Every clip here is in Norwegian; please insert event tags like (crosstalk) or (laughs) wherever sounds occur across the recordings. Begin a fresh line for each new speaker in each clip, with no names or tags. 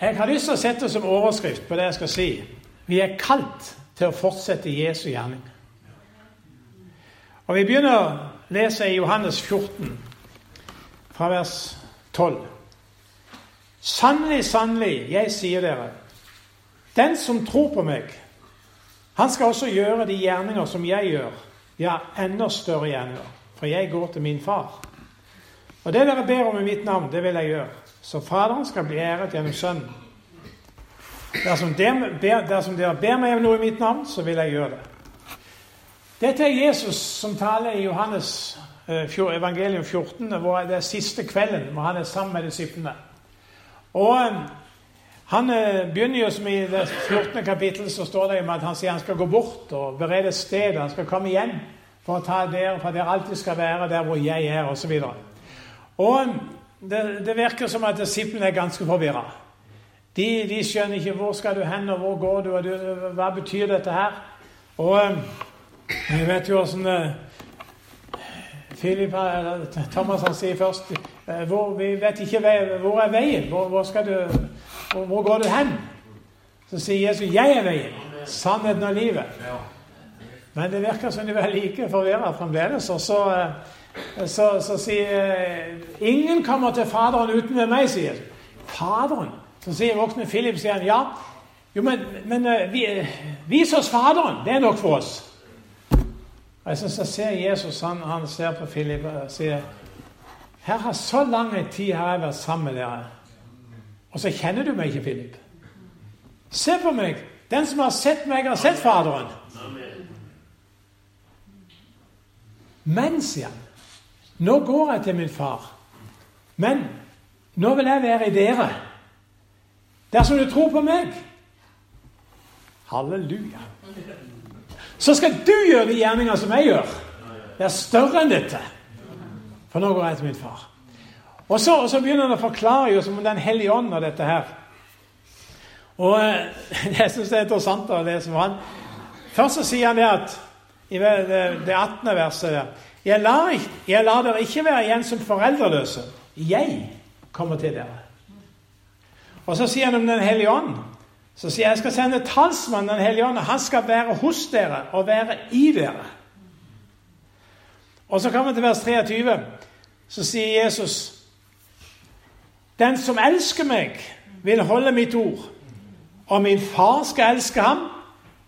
Jeg har lyst til å sette som overskrift på det jeg skal si. Vi er kalt til å fortsette Jesu gjerning. Og Vi begynner å lese i Johannes 14, fra vers 12. Sannelig, sannelig, jeg sier dere, den som tror på meg, han skal også gjøre de gjerninger som jeg gjør, ja, enda større gjerninger, for jeg går til min far. Og det dere ber om i mitt navn, det vil jeg gjøre, så Faderen skal bli æret gjennom Sønnen. Dersom dere, ber, dersom ber meg om noe i mitt navn, så vil jeg gjøre det. Dette er Jesus som taler i Johannes eh, evangelium 14, hvor det er siste kvelden hvor han er sammen med disiplene. Og eh, Han eh, begynner jo som i det 14. kapittel så står det om at han sier han skal gå bort og berede et sted. Han skal komme hjem for å ta dere, for dere alltid skal være der hvor jeg er, osv. Og, så og det, det virker som at disiplene er ganske forvirra. De, de, skjønner ikke hvor skal du hen, og hvor går du, og du, hva betyr dette her? Og vi vet jo åssen Philip, Thomas han sier først eh, hvor, Vi vet ikke hvor er veien. Hvor, hvor, du, hvor, går du hen? Så sier Jesus 'Jeg er veien, sannheten og livet'. Men det virker som de er like forvirra fremdeles. Og så, eh, så, så, sier eh, 'Ingen kommer til Faderen uten ved meg', sier Faderen. Så sier voksne Philip sier han, 'Ja, jo, men, men vi, vis oss Faderen. Det er nok for oss'. Jeg synes jeg ser Jesus han, han ser på Philip og sier her har Så lang tid har jeg vært sammen med dere, og så kjenner du meg ikke, Philip. Se på meg! Den som har sett meg, har sett Faderen. Men, sier han, nå går jeg til min far. Men nå vil jeg være i dere. Dersom du tror på meg. Halleluja så skal du gjøre de gjerninger som jeg gjør. Det er større enn dette. For nå går jeg til min far. Og så, og så begynner han å forklare jo som om Den hellige ånd og dette her. Og eh, (laughs) jeg syns det er interessant å lese for han. Først så sier han det at i det, det 18. verset der jeg lar, jeg lar dere ikke være igjen som foreldreløse. Jeg kommer til dere. Og så sier han om Den hellige ånd så sier jeg jeg skal sende talsmannen Den hellige ånd. Han skal være hos dere og være i dere. Og så kommer vi til vers 23. Så sier Jesus Den som elsker meg, vil holde mitt ord. Og min far skal elske ham,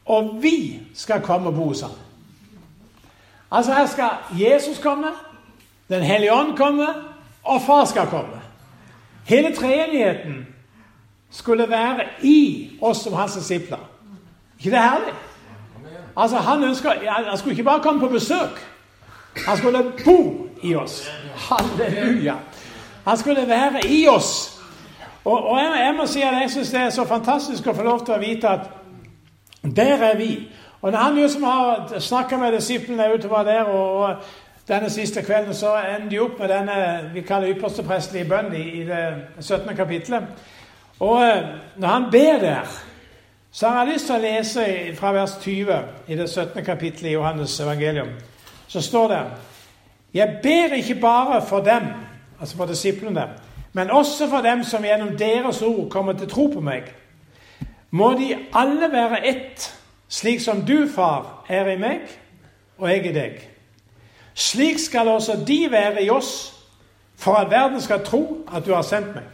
og vi skal komme og bo hos ham. Altså her skal Jesus komme, Den hellige ånd komme, og far skal komme. Hele treenigheten skulle være i oss som hans disipler. ikke det herlig? Altså, han, ønsker, han skulle ikke bare komme på besøk. Han skulle bo i oss. Halleluja. Han skulle være i oss. Og, og jeg, jeg, må si at jeg syns det er så fantastisk å få lov til å vite at der er vi. Og når han liksom har snakka med disiplene utover der, og, denne siste kvelden, så ender de opp med denne vi kaller yppersteprestelige bønn i, det 17. kapittelet. Og eh, når han ber der, så har jeg lyst til å lese fra vers 20 i det 17. kapittelet i Johannes evangelium. Så står det Jeg ber ikke bare for dem, altså for disiplene, men også for dem som gjennom deres ord kommer til tro på meg. Må de alle være ett, slik som du, far, er i meg, og jeg i deg. Slik skal også de være i oss, for at verden skal tro at du har sendt meg.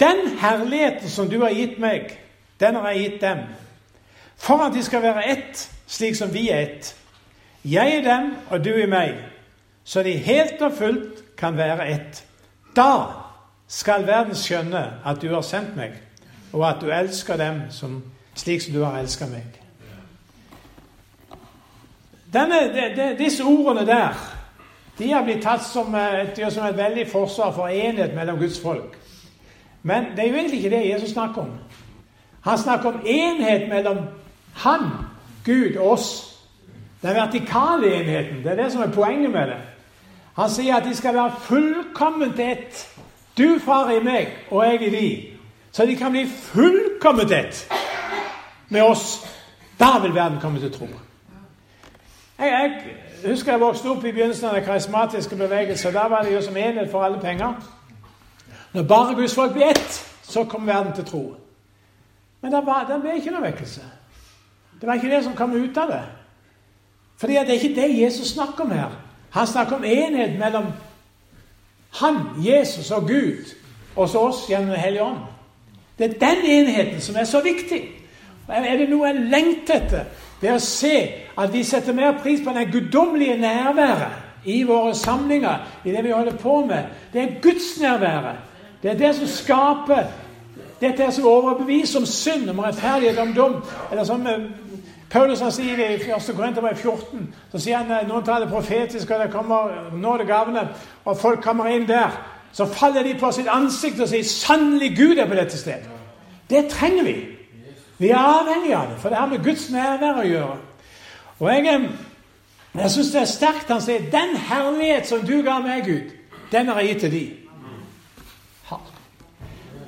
Den herligheten som du har gitt meg, den har jeg gitt dem. For at de skal være ett, slik som vi er ett. Jeg i dem og du i meg, så de helt og fullt kan være ett. Da skal verden skjønne at du har sendt meg, og at du elsker dem som, slik som du har elsket meg. Denne, de, de, disse ordene der de har blitt tatt som et, som et veldig forsvar for enhet mellom Guds folk. Men det er jo egentlig ikke det Jesus snakker om. Han snakker om enhet mellom han, Gud og oss. Den vertikale enheten. Det er det som er poenget med det. Han sier at de skal være fullkomment ett. Du, far, i meg, og jeg i de. Så de kan bli fullkomment ett med oss. Da vil verden komme til tro. Jeg, jeg husker jeg vokste opp i begynnelsen av den karismatiske bevegelsen. Da var det jo som enhet for alle penger. Når bare Guds folk blir ett, så kom verden til tro. Men det, ble ikke noe vekkelse. Det var ikke det som kom ut av det. Fordi det er ikke det Jesus snakker om her. Han snakker om enhet mellom han, Jesus og Gud, og så oss gjennom Den hellige ånd. Det er den enheten som er så viktig. Er det noe jeg lengter etter, det er å se at vi setter mer pris på det guddommelige nærværet i våre samlinger, i det vi holder på med. Det er gudsnærværet. Det er det som skaper dette er som overbeviser om synd, om rettferdighet, om dom. Eller som eh, Paulus han sier i 1. Korinterbrev 14, så sier han eh, noen tar det profetiske, og det kommer nådegavene, og folk kommer inn der. Så faller de på sitt ansikt og sier 'Sannelig Gud er på dette stedet'. Det trenger vi. Vi er avhengig av det, for det har med Guds nærvær å gjøre. Og Jeg, jeg syns det er sterkt han sier 'Den herlighet som du ga meg, Gud, den har jeg gitt til de'.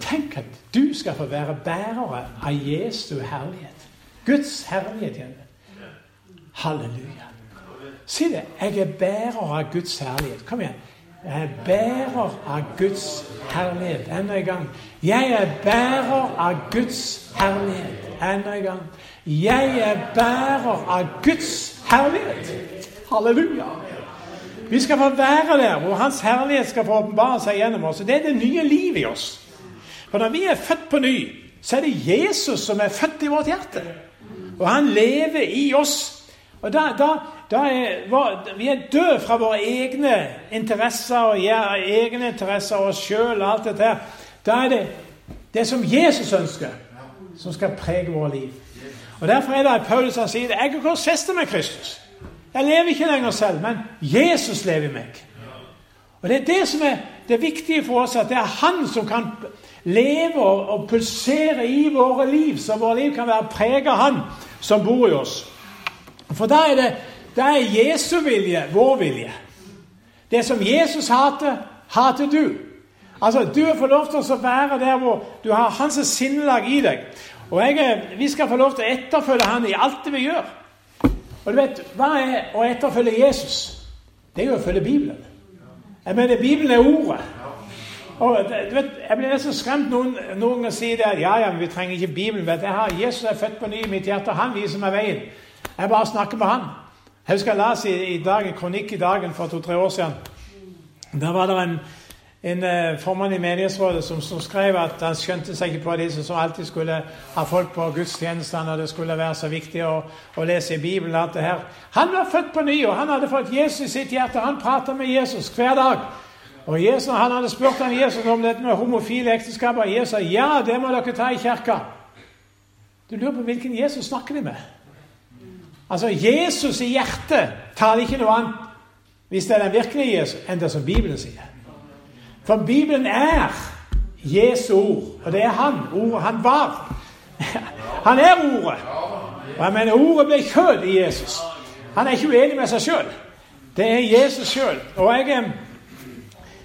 Tenk at du skal få være bærere av Jesu herlighet. Guds herlighet igjen. Halleluja. Si det. Jeg er bærer av Guds herlighet. Kom igjen. Jeg er bærer av Guds herlighet. Enda en gang. Jeg er bærer av Guds herlighet. Enda en gang. Jeg er bærer av Guds herlighet. Halleluja. Vi skal få være der hvor Hans herlighet skal få åpenbare seg gjennom oss. Det er det nye livet i oss. For når vi er født på ny, så er det Jesus som er født i vårt hjerte. Og han lever i oss. Og da, da, da er, Vi er døde fra våre egne interesser og ja, egne interesser og oss sjøl og alt dette her. Da er det det som Jesus ønsker, som skal prege våre liv. Og Derfor er det Paulus han sier jeg er korsfestet med Kristus. Jeg lever ikke lenger selv, men Jesus lever i meg. Og Det er det som er det viktige for oss, at det er Han som kan leve og pulsere i våre liv, så våre liv kan være preget av Han som bor i oss. For da er, det, da er Jesu vilje vår vilje. Det som Jesus hater, hater du. Altså, Du får lov til å være der hvor du har hans sinnelag i deg. Og jeg, Vi skal få lov til å etterfølge han i alt det vi gjør. Og du vet, Hva er å etterfølge Jesus? Det er jo å følge Bibelen. Jeg mener, Bibelen er ordet. Og du vet, Jeg blir nesten skremt noen, noen ganger sier det at ja, ja, men vi trenger ikke Bibelen. vet jeg har Jesus er født på ny i mitt hjerte. og Han viser meg veien. Jeg bare snakker med han. Jeg husker jeg leste i, i dag, en kronikk i Dagen for to-tre år siden. Der var det en, en uh, formann i menighetsrådet som, som, skrev at han skjønte seg ikke på de som alltid skulle ha folk på gudstjenestene, og det skulle være så viktig å, å lese i Bibelen. og alt det her. Han var født på ny, og han hadde fått Jesus i sitt hjerte. Han prata med Jesus hver dag. Og Jesus, Han hadde spurt han Jesus om dette med homofile ekteskap, og Jesus sa ja, det må dere ta i kirka. Du lurer på hvilken Jesus snakker de med? Altså, Jesus i hjertet taler ikke noe annet, hvis det er den virkelige Jesus, enn det som Bibelen sier. For Bibelen er Jesu ord, og det er Han. Ordet han var. (laughs) Han er Ordet. Og jeg mener, Ordet ble kjød i Jesus. Han er ikke uenig med seg sjøl. Det er Jesus sjøl. Og jeg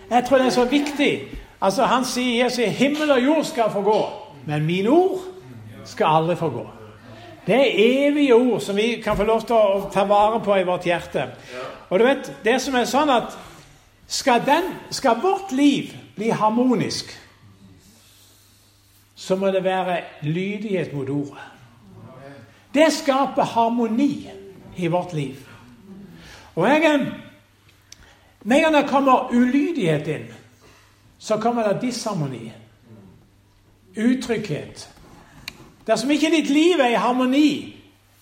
jeg tror det er så viktig. Altså Han sier Jesus, himmel og jord skal forgå, men mine ord skal aldri forgå. Det er evige ord som vi kan få lov til å ta vare på i vårt hjerte. Og du vet, det som er sånn at skal, den, skal vårt liv bli harmonisk, så må det være lydighet mot ordet. Det skaper harmoni i vårt liv. Og jeg med en gang det kommer ulydighet inn, så kommer det disharmoni. Utrygghet. Dersom ikke ditt liv er i harmoni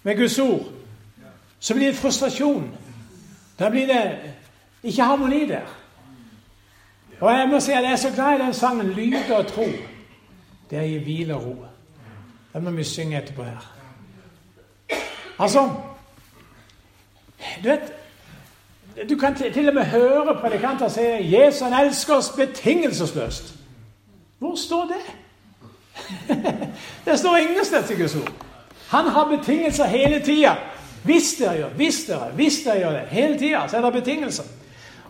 med Guds ord, så blir det frustrasjon. Da blir det ikke harmoni der. Og jeg må si at jeg er så glad i den sangen 'Lyd og tro'. Det i hvile og ro. Den må vi synge etterpå her. Altså Du vet du kan til og med høre predikanter si Jesus elsker oss betingelsesløst. Hvor står det? (laughs) det står ingen sted i Guds ord. Han har betingelser hele tida. Hvis dere gjør, hvis dere, hvis dere gjør det. Hele tida så er det betingelser.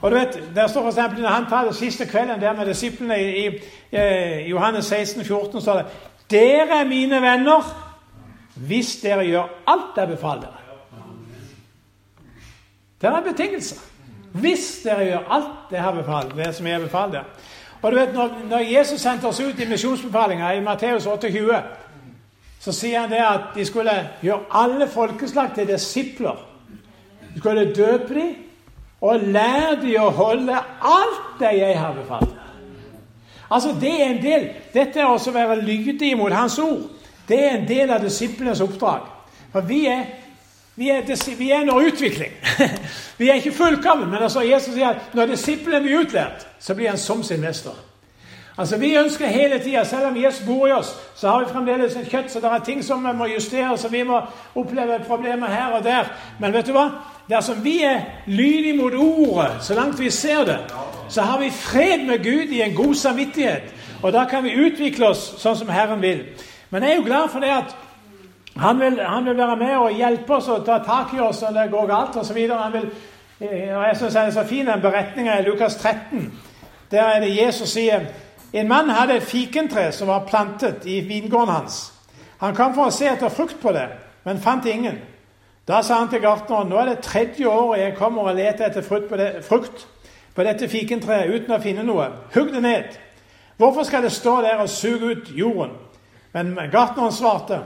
Og du vet, Der står f.eks. når han tar det siste kvelden der med disiplene i, i, i eh, Johannes 16, 14, står det Dere er mine venner hvis dere gjør alt jeg befaler dere. Det er betingelser. Hvis dere gjør alt det, her befalt, det som jeg befaler dere. Og du vet, når, når Jesus sendte oss ut i misjonsbefalinga i Matteus 28, så sier han det at de skulle gjøre alle folkeslag til disipler. De skulle døpe dem og lære dem å holde alt det jeg har befalt. Altså, det er en del, Dette er også å være lydig mot Hans ord. Det er en del av disiplenes oppdrag. For vi er, vi er, vi er under utvikling. (laughs) vi er ikke fullkomne, men altså Jesus sier at når disiplene blir utlært, så blir han som sin mester. Altså Vi ønsker hele tida, selv om Jesus bor i oss, så har vi fremdeles et kjøtt, så det er ting som vi må justere, så vi må oppleve problemer her og der. Men vet du hva? Dersom vi er lydige mot ordet, så langt vi ser det, så har vi fred med Gud i en god samvittighet. Og da kan vi utvikle oss sånn som Herren vil. Men jeg er jo glad for det at han vil, han vil være med og hjelpe oss og ta tak i oss når det går galt osv. Eh, jeg syns det er så fin den beretninga i Lukas 13. Der er det Jesus sier en mann hadde et fikentre som var plantet i vingården hans. Han kom for å se etter frukt på det, men fant ingen. Da sa han til gartneren nå er det tredje året jeg kommer og leter etter frukt på, det, frukt på dette fikentreet uten å finne noe. Hugg det ned. Hvorfor skal det stå der og suge ut jorden? Men gartneren svarte,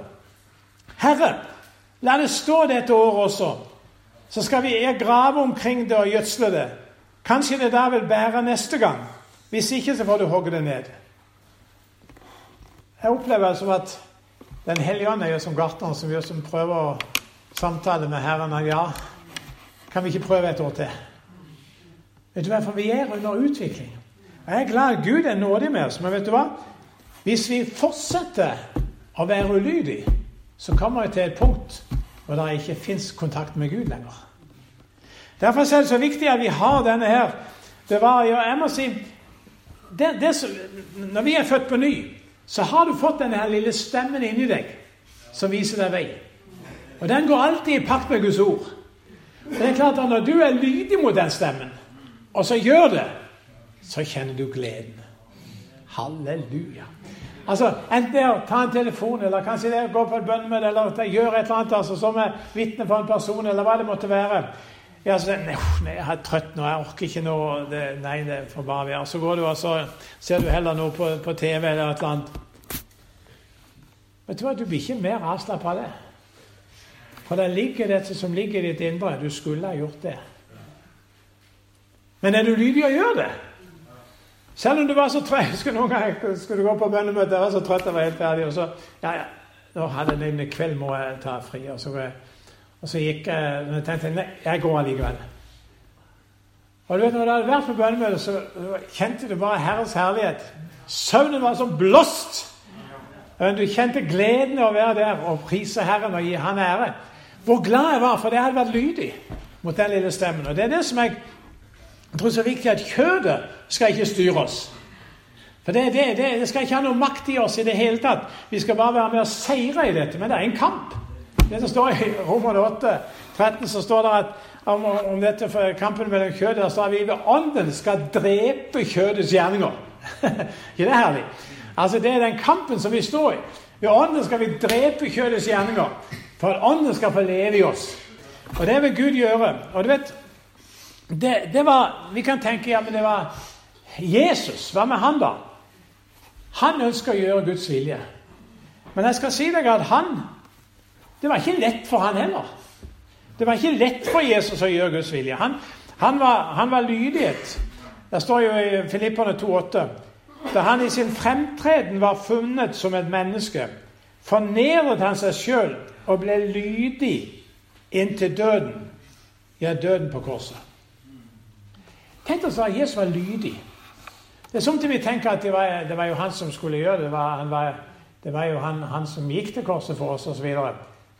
Herre, la det stå dette året også, så skal vi grave omkring det og gjødsle det. Kanskje det da vil bære neste gang. Hvis ikke, så får du hogge det ned. Jeg opplever altså at Den hellige ånd er som gartneren som, som prøver å samtale med Herren. Ja, kan vi ikke prøve et år til? Vet du hva, For vi er under utvikling? Jeg er glad Gud er nådig med oss, men vet du hva? Hvis vi fortsetter å være ulydige, så kommer vi til et punkt hvor det ikke fins kontakt med Gud lenger. Derfor er det så viktig at vi har denne her. Det var, jeg må si, det, det Når vi er født på ny, så har du fått denne her lille stemmen inni deg som viser deg vei. Og den går alltid i pakt med Guds ord. Det er klart at Når du er lydig mot den stemmen, og så gjør det, så kjenner du gleden. Halleluja. Altså, Enten det er å ta en telefon, eller kanskje det er å gå på et bønnemøte, eller gjøre et eller annet altså, som er vitne for en person, eller hva det måtte være. Ja, så, nei, jeg er trøtt nå, jeg orker ikke noe. Det, nei, det får bare være. Så går du og så ser du heller noe på, på TV eller et eller annet. Vet du hva, du blir ikke mer avslappa av det. For det ligger dette som ligger i ditt indre. Du skulle ha gjort det. Men er du lydig og gjør det? Selv om du var så trøtt Husker noen gang skulle du gå på bønnemøte, jeg var så trøtt jeg var helt ferdig, og så Ja, ja, nå hadde jeg en kveld må jeg ta fri. og så jeg og så gikk jeg tenkte nei, jeg går allikevel. Og du vet, når du hadde vært på bønnemøte, så kjente du bare Herrens herlighet. Søvnen var som blåst. Du kjente gleden av å være der og prise Herren og gi Han ære. Hvor glad jeg var, for det hadde vært lydig mot den lille stemmen. Og det er det som jeg tror det er så viktig, at kjødet skal ikke styre oss. For det, det, det, det skal ikke ha noe makt i oss i det hele tatt. Vi skal bare være med og seire i dette. Men det er en kamp. Det som står i Romer 8, 13, så står det at om, om dette for kampen mellom kjødet der står vi ved ånden skal drepe kjødets gjerninger. (laughs) ikke det herlig? Altså Det er den kampen som vi står i. Ved ånden skal vi drepe kjødets gjerninger, for at ånden skal få leve i oss. Og det vil Gud gjøre. Og du vet, det, det var Vi kan tenke ja, men det var Jesus. Hva med han, da? Han ønsker å gjøre Guds vilje. Men jeg skal si deg at han det var ikke lett for han heller. Det var ikke lett for Jesus å gjøre Guds vilje. Han, han, var, han var lydighet. Det står jo i Filipperne 2,8 da han i sin fremtreden var funnet som et menneske, fornedret han seg sjøl og ble lydig inntil døden. Ja, døden på korset. Tenk oss at Jesus var lydig. Det er sånn at vi tenker at det var, det var, jo han som skulle gjøre det. Det var, var, det var jo han, han, som gikk til korset for oss, osv.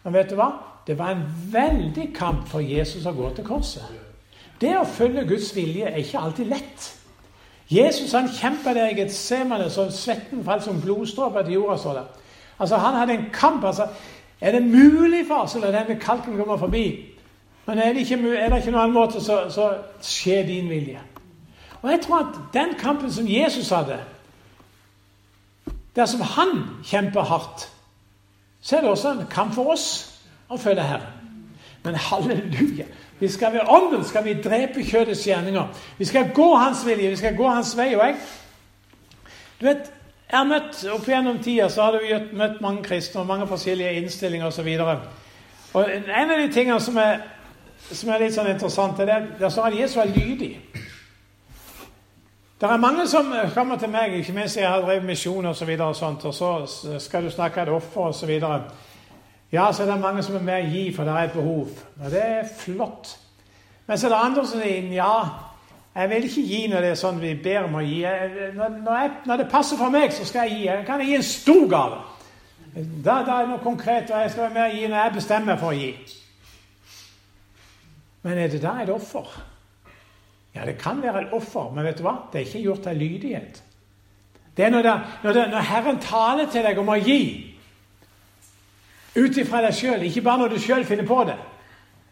Men vet du hva? Det var en veldig kamp for Jesus å gå til korset. Det å følge Guds vilje er ikke alltid lett. Jesus han kjempa der i Getsemane så svetten falt som blodstråper til jorda. så det. Altså Han hadde en kamp. altså, Er det mulig for oss å la denne kalken komme forbi? Men er det ikke, er det ikke noen annen måte, så, så skjer din vilje. Og jeg tror at den kampen som Jesus hadde Dersom han kjemper hardt, så er det også en kamp for oss å følge Herren. Men halleluja! Vi skal Ved ånden skal vi drepe kjødets gjerninger. Vi skal gå hans vilje, vi skal gå hans vei. Og jeg, Du vet, jeg har møtt, Opp gjennom tida så har du møtt mange kristne og mange forskjellige innstillinger osv. En av de tingene som er, som er litt sånn interessant, er det der står at Jesus er lydig. Det er mange som kommer til meg, ikke minst jeg har drevet misjon og så videre, og, sånt, og så skal du snakke et offer osv. Ja, så er det mange som er med å gi, for det er et behov. Og det er flott. Men så er det andre som sier ja, jeg vil ikke gi når det er sånn vi ber om å gi. Når, når, jeg, når det passer for meg, så skal jeg gi. Jeg kan gi en stor gave. Da, da er det noe konkret, og jeg skal være med å gi når jeg bestemmer for å gi. Men er det da et offer? Ja, det kan være et offer, men vet du hva? det er ikke gjort av lydighet. Det er når, det, når, det, når Herren taler til deg om å gi, ut ifra deg sjøl, ikke bare når du sjøl finner på det,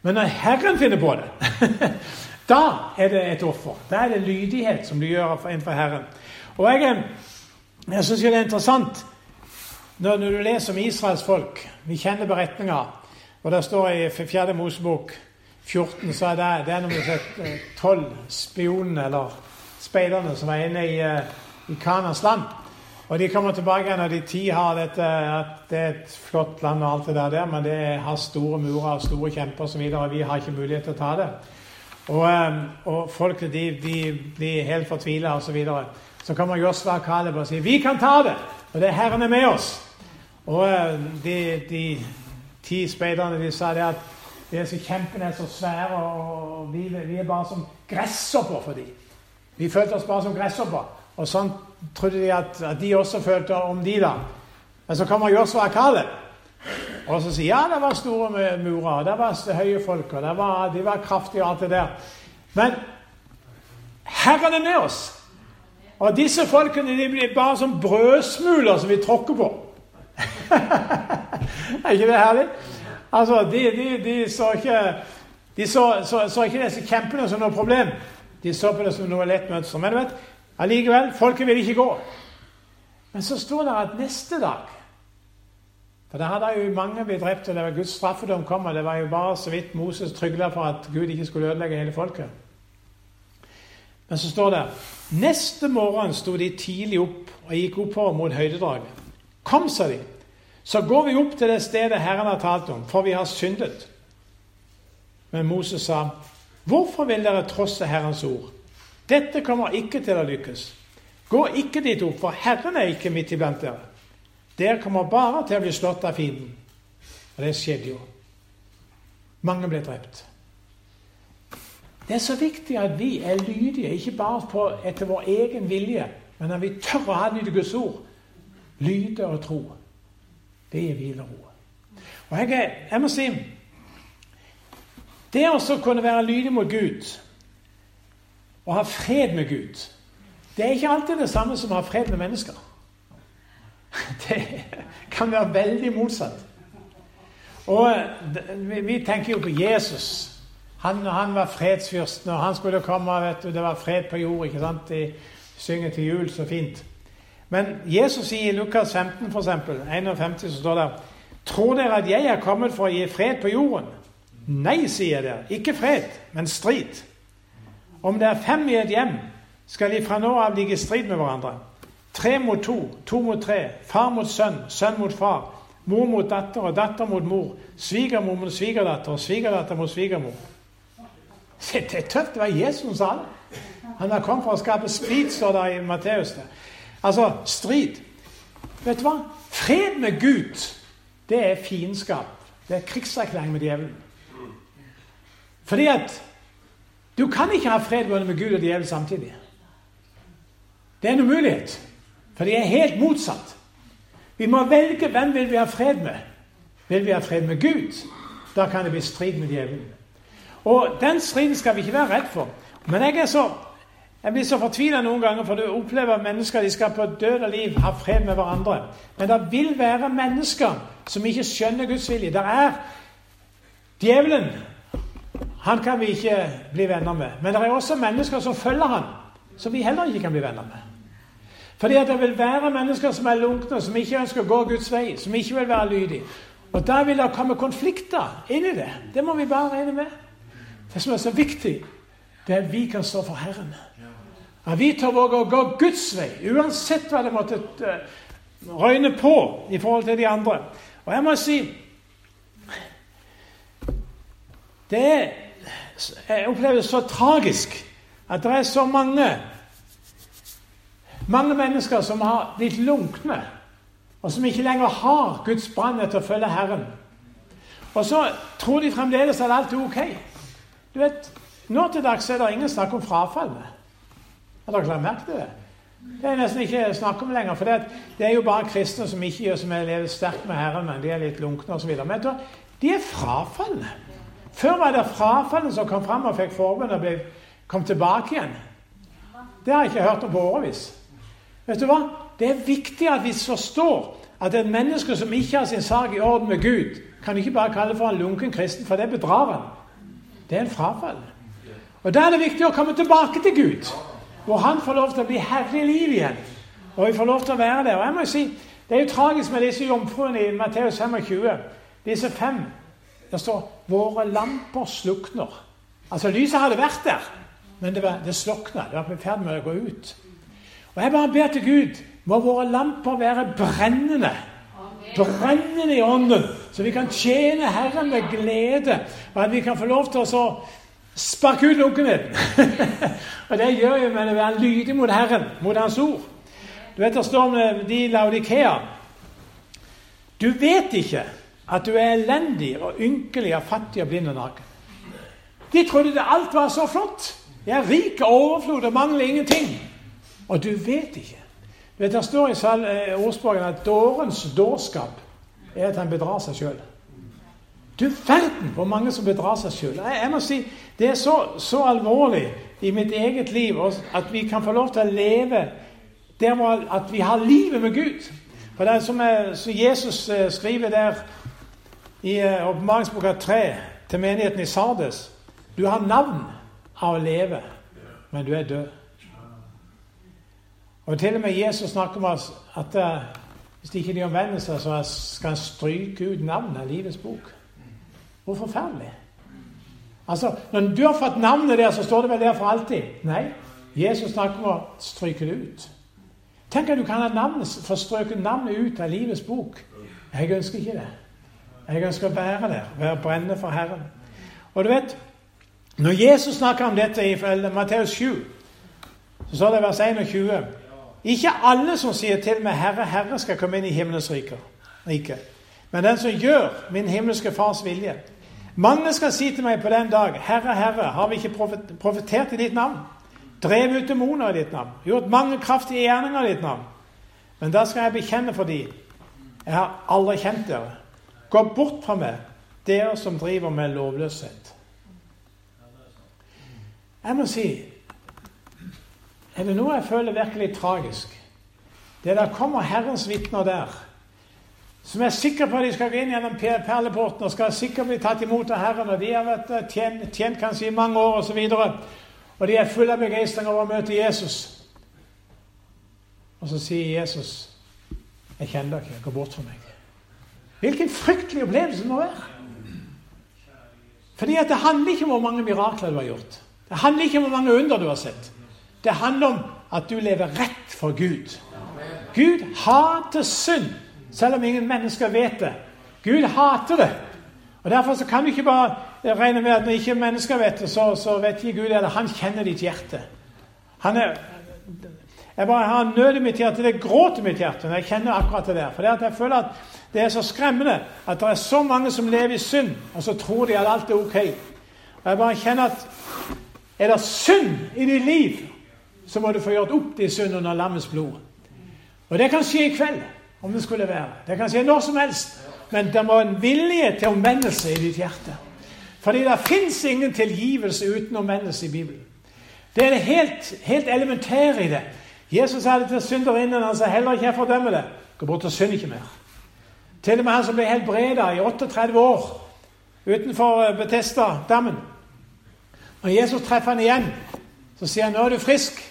men når Herren finner på det, (laughs) da er det et offer. Da er det lydighet som du gjør innenfor Herren. Og Jeg, jeg syns det er interessant når, når, du leser om Israels folk. Vi kjenner beretninger, og det står i 4. Mosebok 14 så er det, det er nummer eh, tolv spionene, eller speiderne, som er inne i, eh, i Kanas land. Og de kommer tilbake når de ti har dette at det er et flott land og alt det der, der men det har store murer og store kjemper osv., og, og vi har ikke mulighet til å ta det. Og, eh, og folket de, de blir helt fortvila osv. Så, videre. så kommer Josva og Caleb og sier 'Vi kan ta det!' Og det er Herren er med oss. Og de, de ti speiderne de sa det at disse kjempen er så svære, og vi, vi er bare som gresshopper for dem. Vi følte oss bare som gresshopper. Og sånn trodde de at, at, de også følte om de da. Men så kommer Josua Kaleb, og så sier ja, det var store murer, det var høye folk, og var, de var kraftige og alt det der. Men Herren er med oss. Og disse folkene de blir bare som brødsmuler som vi tråkker på. (laughs) er ikke det herlig? Altså, de, de, de så ikke de så, så, så, ikke disse kjempene som noe problem. De så på det som noe lett mønster. Men du vet, allikevel, folket ville ikke gå. Men så sto det at neste dag For da hadde jo mange blitt drept, og det var Guds straffedom kom, og det var jo bare så vidt Moses trygla for at Gud ikke skulle ødelegge hele folket. Men så står det Neste morgen sto de tidlig opp og gikk oppover mot høydedraget. Kom, sa de. Så går vi opp til det stedet Herren har talt om, for vi har syndet. Men Moses sa, 'Hvorfor vil dere trosse Herrens ord?' 'Dette kommer ikke til å lykkes.' 'Gå ikke dit opp, for Herren er ikke midt iblant dere.' 'Dere kommer bare til å bli slått av fienden.' Og det skjedde jo. Mange ble drept. Det er så viktig at vi er lydige, ikke bare på, etter vår egen vilje, men at vi tør å ha adlyde Guds ord. Lyde og tro. Det gir hvile og ro. Og jeg, jeg må si Det å kunne være lydig mot Gud og ha fred med Gud, det er ikke alltid det samme som å ha fred med mennesker. (laughs) Det kan være veldig motsatt. Og vi, vi tenker jo på Jesus. Han, han var fredsfyrsten, og han skulle komme vet du, Det var fred på jord. ikke sant? De synger til jul så fint. Men Jesus sier i Lukas 15, for eksempel, 51, så står det Tror dere at jeg er kommet for å gi fred på jorden? Nei, sier dere. Ikke fred, men strid. Om det er fem i et hjem, skal de fra nå av ligge i strid med hverandre. Tre mot to, to mot tre, far mot sønn, sønn mot far, mor mot datter og datter mot mor, svigermor mot svigerdatter og svigerdatter mot svigermor. Det er tøft. Det var Jesus som sa det. Han har kommet for å skape splid, står det i Matteus. Altså strid. Vet du hva? Fred med Gud, det er fiendskap. Det er krigserklæring med djevelen. Fordi at du kan ikke ha fred både med Gud og djevelen samtidig. Det er en umulighet. For de er helt motsatt. Vi må velge hvem vil vi ha fred med. Vil vi ha fred med Gud? Da kan det bli strid med djevelen. Og den striden skal vi ikke være redd for. Men jeg er så jeg blir så fortvila noen ganger, for du opplever at mennesker de skal på død og liv ha fred med hverandre. Men det vil være mennesker som ikke skjønner Guds vilje. Det er djevelen. Han kan vi ikke bli venner med. Men det er også mennesker som følger han, som vi heller ikke kan bli venner med. Fordi at det vil være mennesker som er lunkne, som ikke ønsker å gå Guds vei, som ikke vil være lydige. Og da vil det komme konflikter inn i det. Det må vi bare regne med. Det som er så viktig, det er at vi kan stå for Herren. At vi tør våge å gå Guds vei, uansett hva det måtte uh, røyne på i forhold til de andre. Og jeg må si Det er Jeg opplever så tragisk at det er så mange mange mennesker som har blitt lunkne, og som ikke lenger har Guds brann etter å følge Herren. Og så tror de fremdeles at alt er ok. Du vet, Nå til dags er det ingen snakk om frafall. Har dere lagt merke til det? Det er nesten ikke snakk om lenger. For det, er jo bare kristne som ikke gjør som jeg lever sterkt med Herren, men de er litt lunkne osv. Men de er frafalne. Før var det frafalne som kom fram og fikk forbund og ble, kom tilbake igjen. Det har jeg ikke hørt om på årevis. Vet du hva? Det er viktig at vi forstår at et menneske som ikke har sin sak i orden med Gud, kan ikke bare kalle for en lunken kristen, for det bedrar han. Det er en frafall. Og Da er det viktig å komme tilbake til Gud, hvor han får lov til å bli herre i livet igjen. Og vi får lov til å være der. Og jeg må si, Det er jo tragisk med disse jomfruene i Matteus 25. Disse fem. Det står 'Våre lamper slukner'. Altså, lyset hadde vært der, men det, var, det slukna. Det var i ferd med å gå ut. Og jeg bare ber til Gud må våre lamper være brennende. Brennende i ånden, så vi kan tjene Herren med glede. Og at vi kan få lov til å sparke ut lunkenheten. (laughs) og det gjør vi med å være lydig mot Herren, mot Hans ord. Du vet Det står med de Laudikea Du vet ikke at du er elendig og ynkelig og fattig og blind og naken. De trodde det alt var så flott. Jeg er rik og overflod og mangler ingenting. Og du vet ikke. Du vet, Det står i eh, ordspråken at dårens dårskap er at han bedrar seg sjøl. Du verden hvor mange som bedrar seg sjøl. Jeg, jeg, si, Det er så, så, alvorlig i mitt eget liv at vi kan få lov til å leve der at vi har livet med Gud. For det er som, som Jesus eh, skriver der i eh, åpenbaringsboka 3 til menigheten i Sardes Du har navn av å leve, men du er død. Og til og med Jesus snakker om at at hvis de ikke de omvender seg, så skal han stryke ut navnet av livets bok. Hvor forferdelig. Altså, Når du har fått navnet der, så står det vel der for alltid? Nei. Jesus snakker om å stryke det ut. Tenk at du kan ha navnet, få strøket navnet ut av livets bok. Jeg ønsker ikke det. Jeg ønsker å være der, være brennende for Herren. Og du vet, Når Jesus snakker om dette i Matteus 7, så står det i vers 21 ikke alle som sier til meg 'Herre, Herre', skal komme inn i himmelens rike. Men den som gjør min himmelske Fars vilje. Mange skal si til meg på den dag 'Herre, Herre, har vi ikke profetert i ditt navn?' 'Drevet ut demoner i ditt navn?' 'Gjort mange kraftige gjerninger i ditt navn?' Men da skal jeg bekjenne for dem 'Jeg har aldri kjent dere.' 'Gå bort fra meg, dere som driver med lovløshet.' Jeg må si er det noe jeg føler virkelig tragisk, det er da kommer Herrens vitner der, som er sikre på at de skal gå inn gjennom perleporten og skal sikkert bli tatt imot av Herren, og de har vært eh, tjent, tjent kanskje i mange år osv., og, så og de er fulle av begeistring over å møte Jesus. Og så sier Jesus, 'Jeg kjenner dere. Gå bort fra meg.' Hvilken fryktelig opplevelse det må være. Fordi at Det handler ikke om hvor mange mirakler du har gjort. Det handler ikke om hvor mange under du har sett. Det handler om at du lever rett for Gud. Gud hater synd, selv om ingen mennesker vet det. Gud hater det. Og Derfor så kan du ikke bare regne med at når ikke mennesker vet det, så, så vet ikke Gud det. Han kjenner ditt hjerte. Han er, jeg bare har nød i mitt hjerte. Det gråter mitt hjerte når jeg kjenner akkurat det der. For det at jeg føler at det er så skremmende at det er så mange som lever i synd, og så tror de at alt er ok. Og jeg bare kjenner at er det synd i ditt liv, så må du få gjort opp din synd under lammets blod. Og det kan skje i kveld, om det skulle være. Det kan skje når som helst. Men det må en vilje til omvendelse i ditt hjerte. Fordi det fins ingen tilgivelse uten omvendelse i Bibelen. Det er det helt, helt elementære i det. Jesus sa det til synderinnen. Han sa heller ikke jeg fordømmer det. Gå bort og synd ikke mer. Til og med han som ble helbreda i 38 år utenfor eh, Betesta-dammen. Når Jesus treffer han igjen, så sier han nå er du frisk.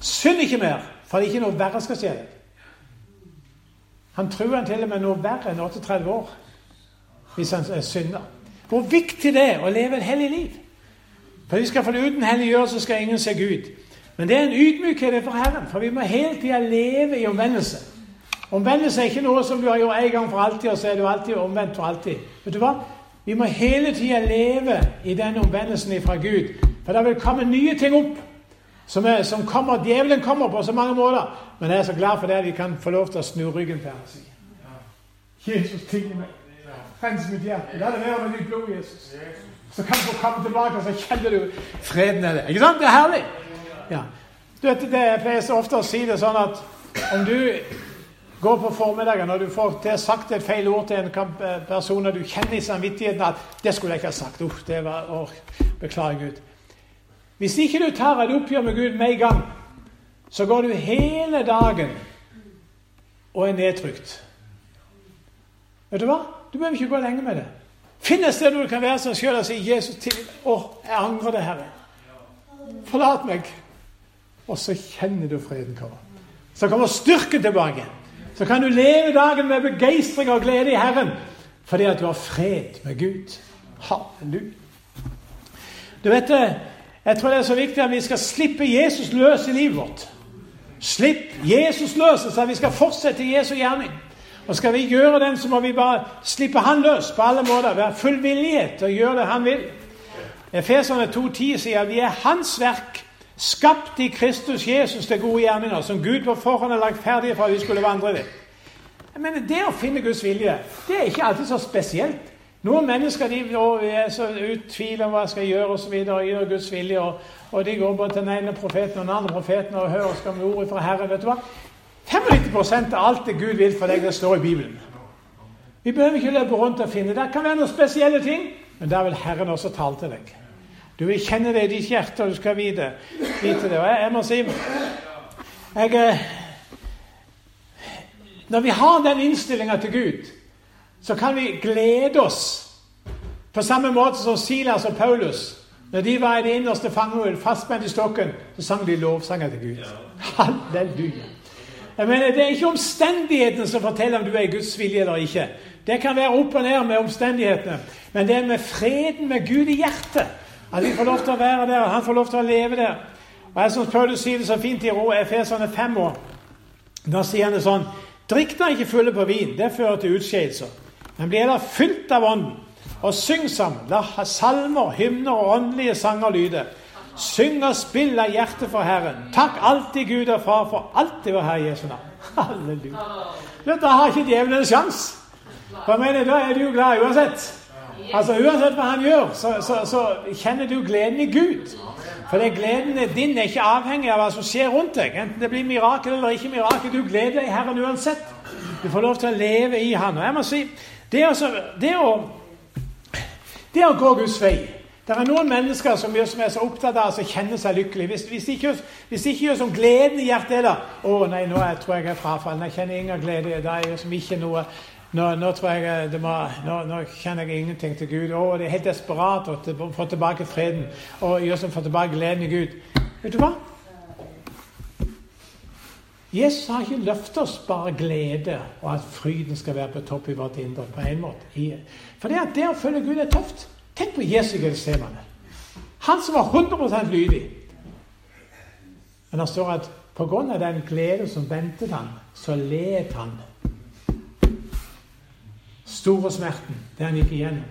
Synd ikke mer, for det er ikke noe verre skal skje deg. Han tror han til og med noe verre enn 38 år hvis han er synder. Hvor viktig det er å leve et hellig liv. For vi skal få det uten helliggjørelse skal ingen se Gud. Men det er en ydmykhet for Herren, for vi må hele tida leve i omvendelse. Omvendelse er ikke noe som du har gjort en gang for alltid, og så er du alltid omvendt for alltid. Vet du hva? Vi må hele tida leve i den omvendelsen fra Gud. For det vil komme nye ting opp som, er, som kommer, djevelen kommer på så mange måter. Men jeg er så glad for det at vi kan få lov til å snu ryggen til ham Jesus, tilgi meg. Rens mitt hjerte. La det være med ditt blod, Jesus. Så kan du få komme tilbake, og så kjenner du freden er det. Ikke sant? Det er herlig. Ja. Du vet, det, Jeg pleier så ofte å si det sånn at om du går på formiddagen og du får til sagt et feil ord til en eh, person, og du kjenner i samvittigheten at 'Det skulle jeg ikke ha sagt'. Uff, det var, å, Beklager, Gud. Hvis ikke du tar et oppgjør med Gud med en gang, så går du hele dagen og er nedtrykt. Vet du hva? Du behøver ikke gå lenge med det. Finn et sted du kan være som sjøl og si 'Jesus, til, å, jeg angrer det, Herre'. Forlat meg. Og så kjenner du freden komme. Så kommer styrken tilbake. Så kan du leve dagen med begeistring og glede i Herren fordi at du har fred med Gud. Halleluja. Du vet det, Jeg tror det er så viktig at vi skal slippe Jesus løs i livet vårt. Slipp Jesus løs, så vi skal fortsette Jesu gjerning. Og skal vi gjøre den, så må vi bare slippe han løs på alle måter. Være full villighet til å gjøre det han vil. Efeserne 2,10 sier vi er Hans verk, skapt i Kristus Jesus til gode gjerninger, som Gud på forhånd har lagt ferdige for at vi skulle vandre i det. Jeg mener, Det å finne Guds vilje det er ikke alltid så spesielt. Noen mennesker de er så utviler om hva de skal gjøre osv. Og, og gjør Guds vilje. Og, og, de går både til den ene profeten og den andre profeten og hører skal ord fra Herren. vet du hva? 95% av alt det Gud vil for deg, det står i Bibelen. Vi behøver ikke løpe rundt og finne Det kan være noen spesielle ting, men der vil Herren også tale til deg. Du vil kjenne det i ditt hjerte, og du skal vite, vite det. Og jeg, jeg må si jeg, eh, Når vi har den innstillinga til Gud, så kan vi glede oss på samme måte som Silas og Paulus. Når de var i det innerste fangehull, fastspent i stokken, så sang de lovsanger til Gud. Halleluja. Jeg mener, Det er ikke omstendighetene som forteller om du er i Guds vilje eller ikke. Det kan være opp og ned med omstendighetene, men det er med freden med Gud i hjertet. At vi får lov til å være der, han får lov til å leve der. Og Jeg syns Paulus sier det så fint i Efeserne fem år. Da sier han det sånn Drikk da ikke fulle på vin, det fører til utskeielser. Men blir heller fylt av Ånden, og syng sammen. La salmer, hymner og åndelige sanger lyde. Syng og spill av hjertet for Herren. Takk alltid Gud og Far for alltid vår Herre Jesu navn. (laughs) Halleluja. Da har ikke djevelen en sjanse. For jeg mener, Da er du jo glad uansett. Altså Uansett hva han gjør, så, så, så kjenner du gleden i Gud. For det gleden din er ikke avhengig av hva som skjer rundt deg. Enten det blir mirakel eller ikke mirakel. Du gleder deg i Herren uansett. Du får lov til å leve i Han. Og jeg må si, det, også, det, å, det å gå Guds vei det er noen mennesker som, som er så opptatt av å kjenne seg lykkelig. Hvis, hvis, ikke, hvis ikke gjør som gleden i hjertet er da 'Å nei, nå jeg tror jeg jeg er frafallen. Jeg kjenner ingen glede. Det er som ikke noe nå, nå, jeg må, nå, nå, kjenner jeg ingenting til Gud. Å, det er helt desperat å få tilbake freden og gjøre som får tilbake gleden i Gud. Vet du hva? Jesus har ikke løftet oss bare glede og at fryden skal være på topp i vårt indre. på en måte. For det, at det å følge Gud er tøft. Tenk på Jesu Getsemane. Han som var 100% lydig. Men det står at pga. den glede som ventet han, så led han. Store smerten, det han gikk igjennom.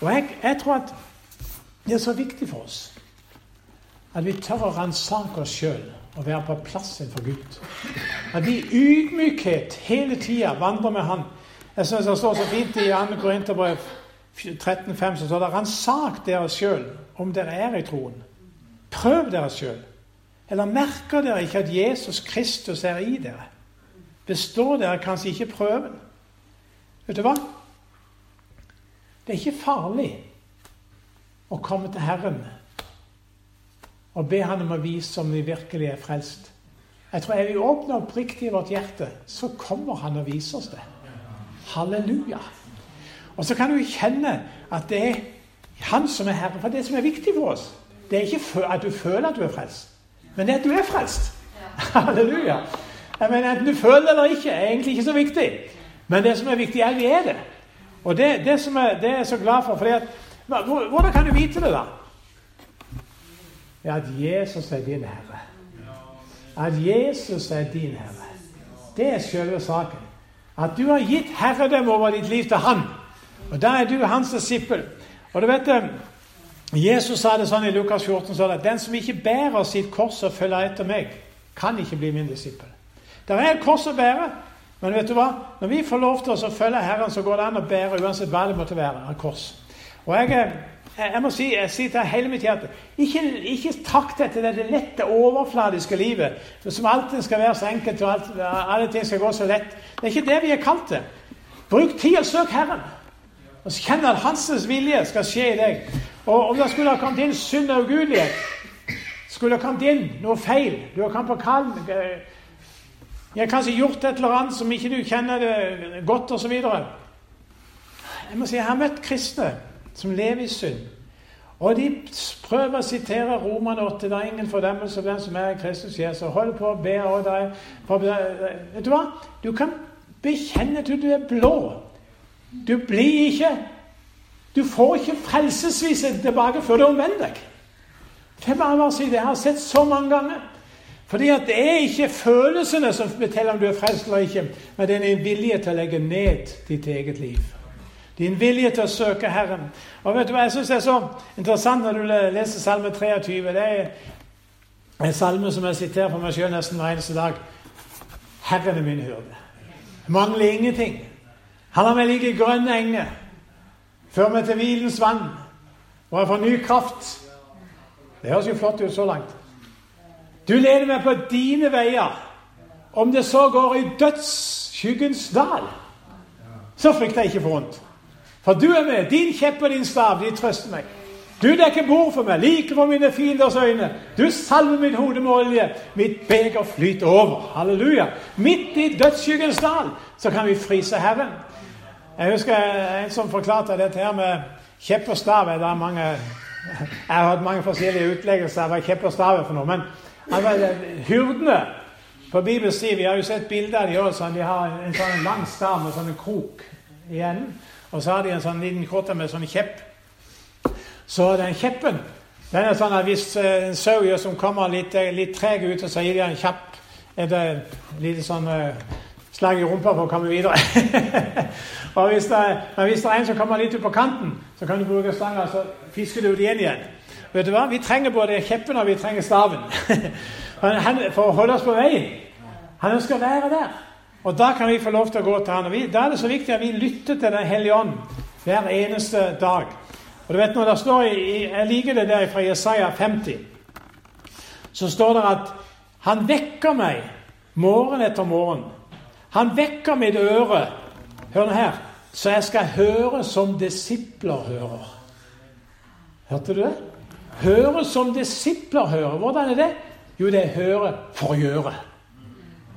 Og jeg, jeg tror at det er så viktig for oss at vi tør å ransake oss sjøl og være på plass for Gud. At vi i ydmykhet hele tida vandrer med Han. Jeg syns det står så fint i 2. Korinterbrev 13,5 så står det 'Ransak dere sjøl om dere er i troen'. Prøv dere sjøl. Eller merker dere ikke at Jesus Kristus er i dere? Består dere kanskje ikke prøven? Vet du hva? Det er ikke farlig å komme til Herren og be Han om å vise om vi virkelig er frelst. Jeg tror Er vi åpner oppriktige i vårt hjerte, så kommer Han og viser oss det. Halleluja. Og så kan du kjenne at det er Han som er Herre. For det som er viktig for oss, det er ikke at du føler at du er frelst, men det er at du er frelst. (laughs) Halleluja. Jeg mener, Enten du føler det eller ikke, er egentlig ikke så viktig. Men det som er viktig, er at vi er det. Og det, det, som er, det er jeg så glad for. Fordi at, hvordan kan du vite det, da? Ja, at Jesus er din Herre. at Jesus er din herre. Det er selve saken. At du har gitt herredømme over ditt liv til han. Og da er du hans disippel. Og du vet Jesus sa det sånn i Lukas 14 sånn at den som ikke bærer sitt kors og følger etter meg, kan ikke bli min disippel. Det er et kors å bære, men vet du hva? når vi får lov til å følge Herren, så går det an å bære uansett hva det måtte være av kors. Og jeg, jeg må si, jeg sier til hele mitt hjerte ikke, ikke takk dette det lette, overfladiske livet som alltid skal være så enkelt, og alt, alle ting skal gå så lett. Det er ikke det vi er kalt til. Bruk tid og søk Herren. Og kjenn at Hans vilje skal skje i deg. Og om det skulle ha kommet inn synd og ugudelighet, skulle det kommet inn noe feil Du har kommet på kall eh, Jeg har kanskje gjort et eller annet som ikke du kjenner det godt, osv. Jeg må si, jeg har møtt kristne som lever i synd. Og de prøver å sitere Roman 8. Det er ingen fordømmelse for den som er i Kristus Jesus. Hold på å be og deg. Vet du hva? Du kan bekjenne til du er blå. Du blir ikke Du får ikke frelsesvise tilbake før du omvender deg. Det er bare å si det. Jeg har sett så mange ganger. Fordi at det er ikke følelsene som forteller om du er frelst eller ikke, men det er en vilje til å legge ned ditt eget liv. Din vilje til å søke Herren. Og vet du hva, Jeg syns er så interessant når du leser Salme 23. Det er en salme som jeg siterer for meg sjøl nesten hver eneste dag. Herren er min hyrde. Mangler ingenting. Han har meg like grønne enger. Fører meg til hvilens vann. Og jeg får ny kraft. Det høres jo flott ut så langt. Du leder meg på dine veier. Om det så går i dødsskyggens dal, så frykter jeg ikke for vondt. For du er med. Din kjepp og din stav, de trøster meg. Du dekker bord for meg, like for mine fienders øyne. Du salver mitt hode med olje. Mitt beger flyter over. Halleluja. Midt i dødsskyggens dal så kan vi frise Herren. Jeg husker en som forklarte dette her med kjepp og stav. Er mange, jeg har hatt mange forskjellige utleggelser av hva kjepp og stav er for noe. Men altså, hyrdene på Bibels tid, vi har jo sett bilder av de også, de har en sånn lang stav med sånn krok i enden. Og så har de en sånn liten krotte med sånn kjepp. Så den kjeppen den er sånn at Hvis eh, en sau som kommer litt, eh, litt treg ut, så gir de en kjapp et lite sånn slag i rumpa for å komme videre. (laughs) og hvis det, men hvis det er en som kommer litt ut på kanten, så kan du bruke stanga, så fisker du ut igjen igjen. Vet du hva? Vi trenger både kjeppen og vi trenger staven (laughs) for å holde oss på veien. Han ønsker å være der. Og da kan vi få lov til å gå til Han. Og vi, da er det så viktig at vi lytter til Den hellige ånd hver eneste dag. Og du vet når det står Jeg liker det der fra Jesaja 50. Så står det at Han vekker meg morgen etter morgen. Han vekker mitt øre. Hør nå her. Så jeg skal høre som disipler hører. Hørte du det? Høre som disipler hører. Hvordan er det? Jo, det er høre for å gjøre.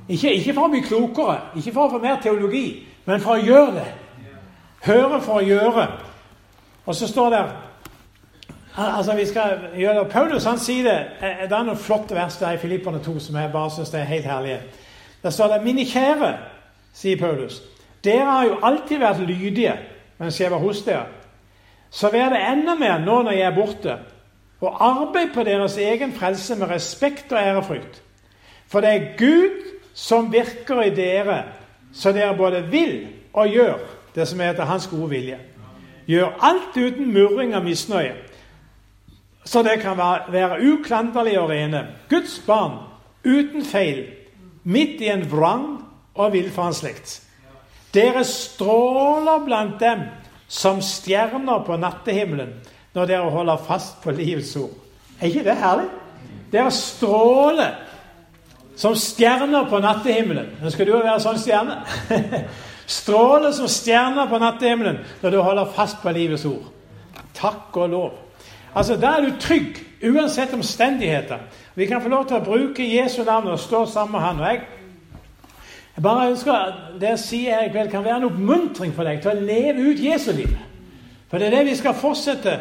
Ikke, ikke, for å bli klokere, ikke for å få mer teologi, men for å gjøre det. Høre for å gjøre. Og så står det altså vi skal gjøre det. Paulus han sier det Det er noen flotte vers der i Filipperne 2 som jeg bare syns er helt herlige. Der står det 'Mine kjære', sier Paulus. 'Dere har jo alltid vært lydige mens jeg var hos dere.' 'Så vær det enda mer nå når jeg er borte.' 'Og arbeid på deres egen frelse med respekt og ærefrykt.' For det er Gud som virker i dere, så dere både vil og gjør det som er etter Hans gode vilje. Gjør alt uten murring og misnøye, så det kan være uklanderlige og rene. Guds barn uten feil, midt i en vrang og villfaren slekt. Dere stråler blant dem som stjerner på nattehimmelen når dere holder fast på livets ord. Er ikke det herlig? Dere stråler som stjerner på nattehimmelen. Nå skal du jo være sånn stjerne. (laughs) Stråler som stjerner på nattehimmelen når du holder fast på livets ord. Takk og lov. Altså, Da er du trygg uansett omstendigheter. Vi kan få lov til å bruke Jesu navn og stå sammen med Han. og jeg jeg bare ønsker at det jeg sier her i kveld, kan være en oppmuntring for deg til å leve ut Jesu liv. For det er det vi skal fortsette.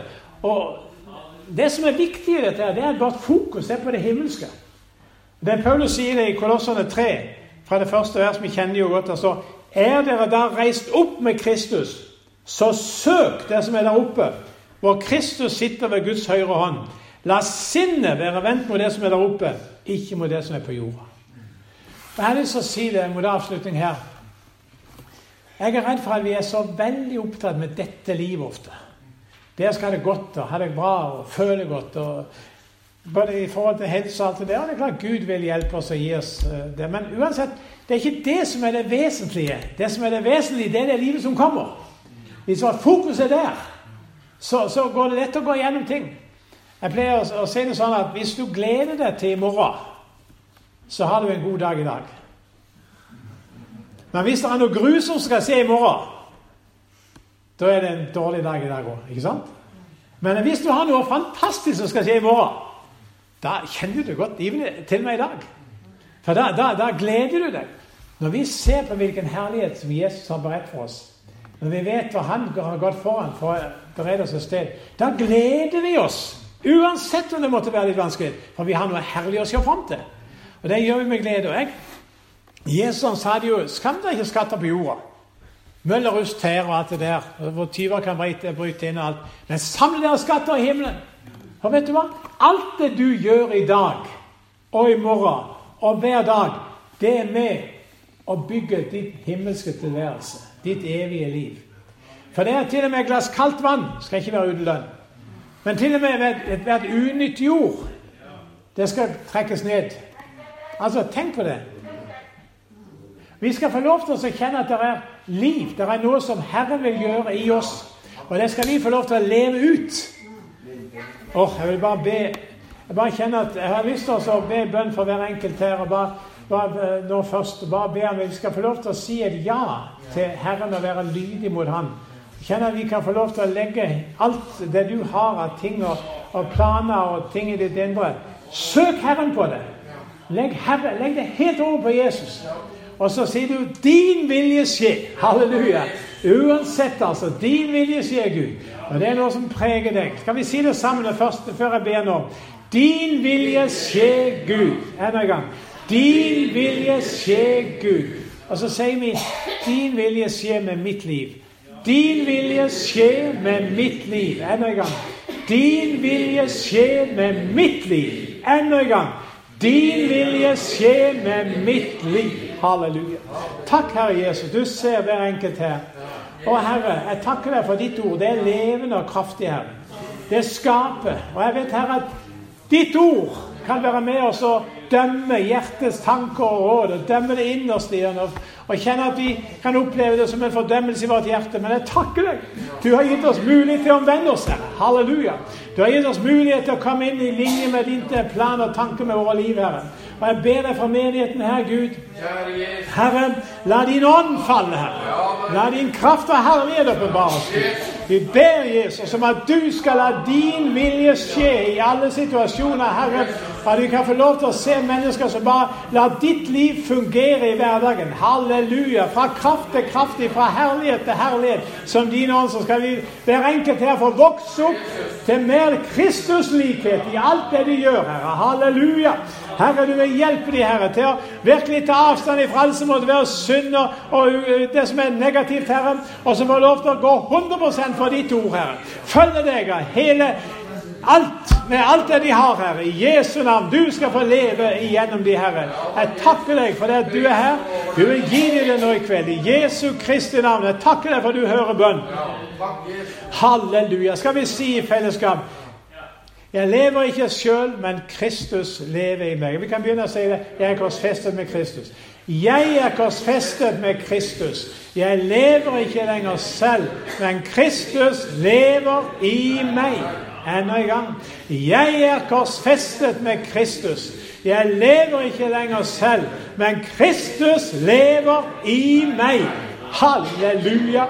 Og det som er viktig i dette, det er at vårt fokus er på det himmelske. Det Paulus sier det i Kolossene 3, fra det første vers, vi kjenner jo godt, der står Er dere da reist opp med Kristus, så søk det som er der oppe, hvor Kristus sitter ved Guds høyre hånd. La sinnet være vendt mot det som er der oppe, ikke mot det som er på jorda. Jeg har lyst til å si det mot avslutning her. Jeg er redd for at vi er så veldig opptatt med dette livet ofte. Der skal ha det godt og ha det bra og føle godt. og både i forhold til helse og alt det der. Det er klart Gud vil hjelpe oss og gi oss eh, det. Men uansett, det er ikke det som er det vesentlige. Det som er det vesentlige, det er det livet som kommer. Hvis fokuset er der, så, så, går det lett å gå gjennom ting. Jeg pleier å, å si det sånn at hvis du gleder deg til i morgen, så har du en god dag i dag. Men hvis det er noe grusomt skal skje i morgen, da er det en dårlig dag i dag òg. Ikke sant? Men hvis du har noe fantastisk som skal skje i morgen, da kjenner du godt, til og med i dag. For da, da, da, gleder du deg. Når vi ser på hvilken herlighet som Jesus har beredt for oss, når vi vet hva han har gått foran for å berede oss et sted, da gleder vi oss. Uansett om det måtte være litt vanskelig. For vi har noe herlig å se fram til. Og det gjør vi med glede. Jeg, Jesus sa det jo Skam deg ikke skatter på jorda. Møller, rust, tær og alt det der. Hvor tyver kan bryte inn og alt. Men samle dere skatter i himmelen. For vet du hva? Alt det du gjør i dag og i morgen og hver dag, det er med å bygge ditt himmelske tilværelse. Ditt evige liv. For det er til og med et glass kaldt vann skal ikke være uten lønn. Men til og med ethvert unytt jord, det skal trekkes ned. Altså, tenk på det. Vi skal få lov til å kjenne at det er liv. Det er noe som Herren vil gjøre i oss. Og det skal vi få lov til å leve ut. Oh, jeg vil bare be Jeg bare kjenner at jeg har lyst til å be bønn for hver enkelt her. og bare, bare eh, nå først, bare be om vi skal få lov til å si et ja til Herren og være lydig mot Han. Kjenner vi kan få lov til å legge alt det du har av ting og, og planer og ting i ditt indre. Søk Herren på det. Legg, herre, legg det helt over på Jesus. Og så sier du 'Din vilje skje'. Halleluja. Uansett, altså. Din vilje skje, Gud. Og Det er noe som preger deg. Skal vi si det sammen det første før jeg ber nå? Din vilje skje, Gud. Enda en gang. Din vilje skje, Gud. Og så sier vi Din vilje skje med mitt liv. Din vilje skje med mitt liv. Enda en gang. Din vilje skje med mitt liv. Enda en gang. Din vilje skje med mitt liv. Halleluja. Takk, Herre Jesus. Du ser hver enkelt her. Og Herre, jeg takker deg for ditt ord. Det er levende og kraftig, Herre. Det skaper. Og jeg vet, Herre, at ditt ord kan være med oss og dømme hjertets tanker og råd. og Dømme det innerste i og, og kjenne at vi kan oppleve det som en fordømmelse i vårt hjerte. Men jeg takker deg. Du har gitt oss mulighet til å omvende oss, Herre. Halleluja. Du har gitt oss mulighet til å komme inn i linje med din plan og tanke med våre liv, Herre. Og jeg ber deg fra menigheten her, Gud. Herre, la din ånd falle, Herre. La din kraft og herlighet åpenbares. Vi ber Jesus om at du skal la din vilje skje i alle situasjoner, Herre. At vi kan få lov til å se mennesker som bare lar ditt liv fungere i hverdagen. Halleluja. Fra kraft til kraft, fra herlighet til herlighet. Som din ånd, så skal vi hver enkelt her få vokse opp til mer Kristuslikhet i alt det de gjør, Herre. Halleluja. Herre, du vil hjelpe de Herre, til å virkelig ta avstand ifra alt som måtte være synd og det som er negativt, Herre. Og så får lov til å gå 100 for ditt ord, Herre. Følg deg av hele alt med alt det de har, Herre. I Jesu navn. Du skal få leve igjennom de, Herre. Jeg takker deg for det at du er her. Du vil gi dem det nå i kveld. I Jesu Kristi navn. Jeg takker deg for du hører bønn. Halleluja. Skal vi si i fellesskap jeg lever ikke sjøl, men Kristus lever i meg. Vi kan begynne å si det. Jeg er korsfestet med Kristus. Jeg er korsfestet med Kristus. Jeg lever ikke lenger selv, men Kristus lever i meg. Enda en gang. Jeg er korsfestet med Kristus. Jeg lever ikke lenger selv, men Kristus lever i meg. Halleluja.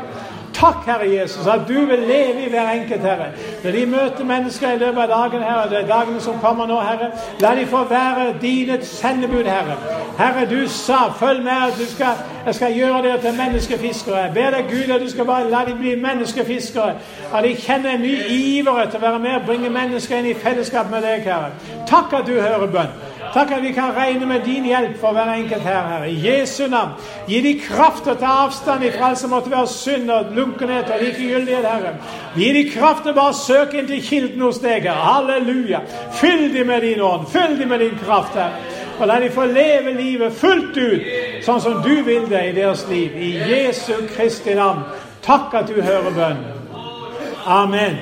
Takk, Herre Jesus, at du vil leve i hver enkelt, Herre. Når de møter mennesker i løpet av dagen, Herre, det er dagene som kommer nå, Herre, la de få være dine sendebud, Herre. Herre, du sa, følg med, du skal, jeg skal gjøre dere til menneskefiskere. Jeg ber deg, Gud, at du skal bare la de bli menneskefiskere. At de kjenner en ny iver etter å være med og bringe mennesker inn i fellesskap med deg, Herre. Takk at du hører bønn. Takk at vi kan regne med din hjelp for hver enkelt her, Herre. I Jesu navn. Gi de kraft til å ta avstand ifra alt som måtte være synd og lunkenhet og likegyldighet, Herre. Gi de kraft til å bare søke inn til kilden hos deg. Halleluja. Fyll de med din ånd. Fyll de med din kraft, Herre. Og la de få leve livet fullt ut, sånn som du vil det i deres liv. I Jesu Kristi navn. Takk at du hører bønnen. Amen.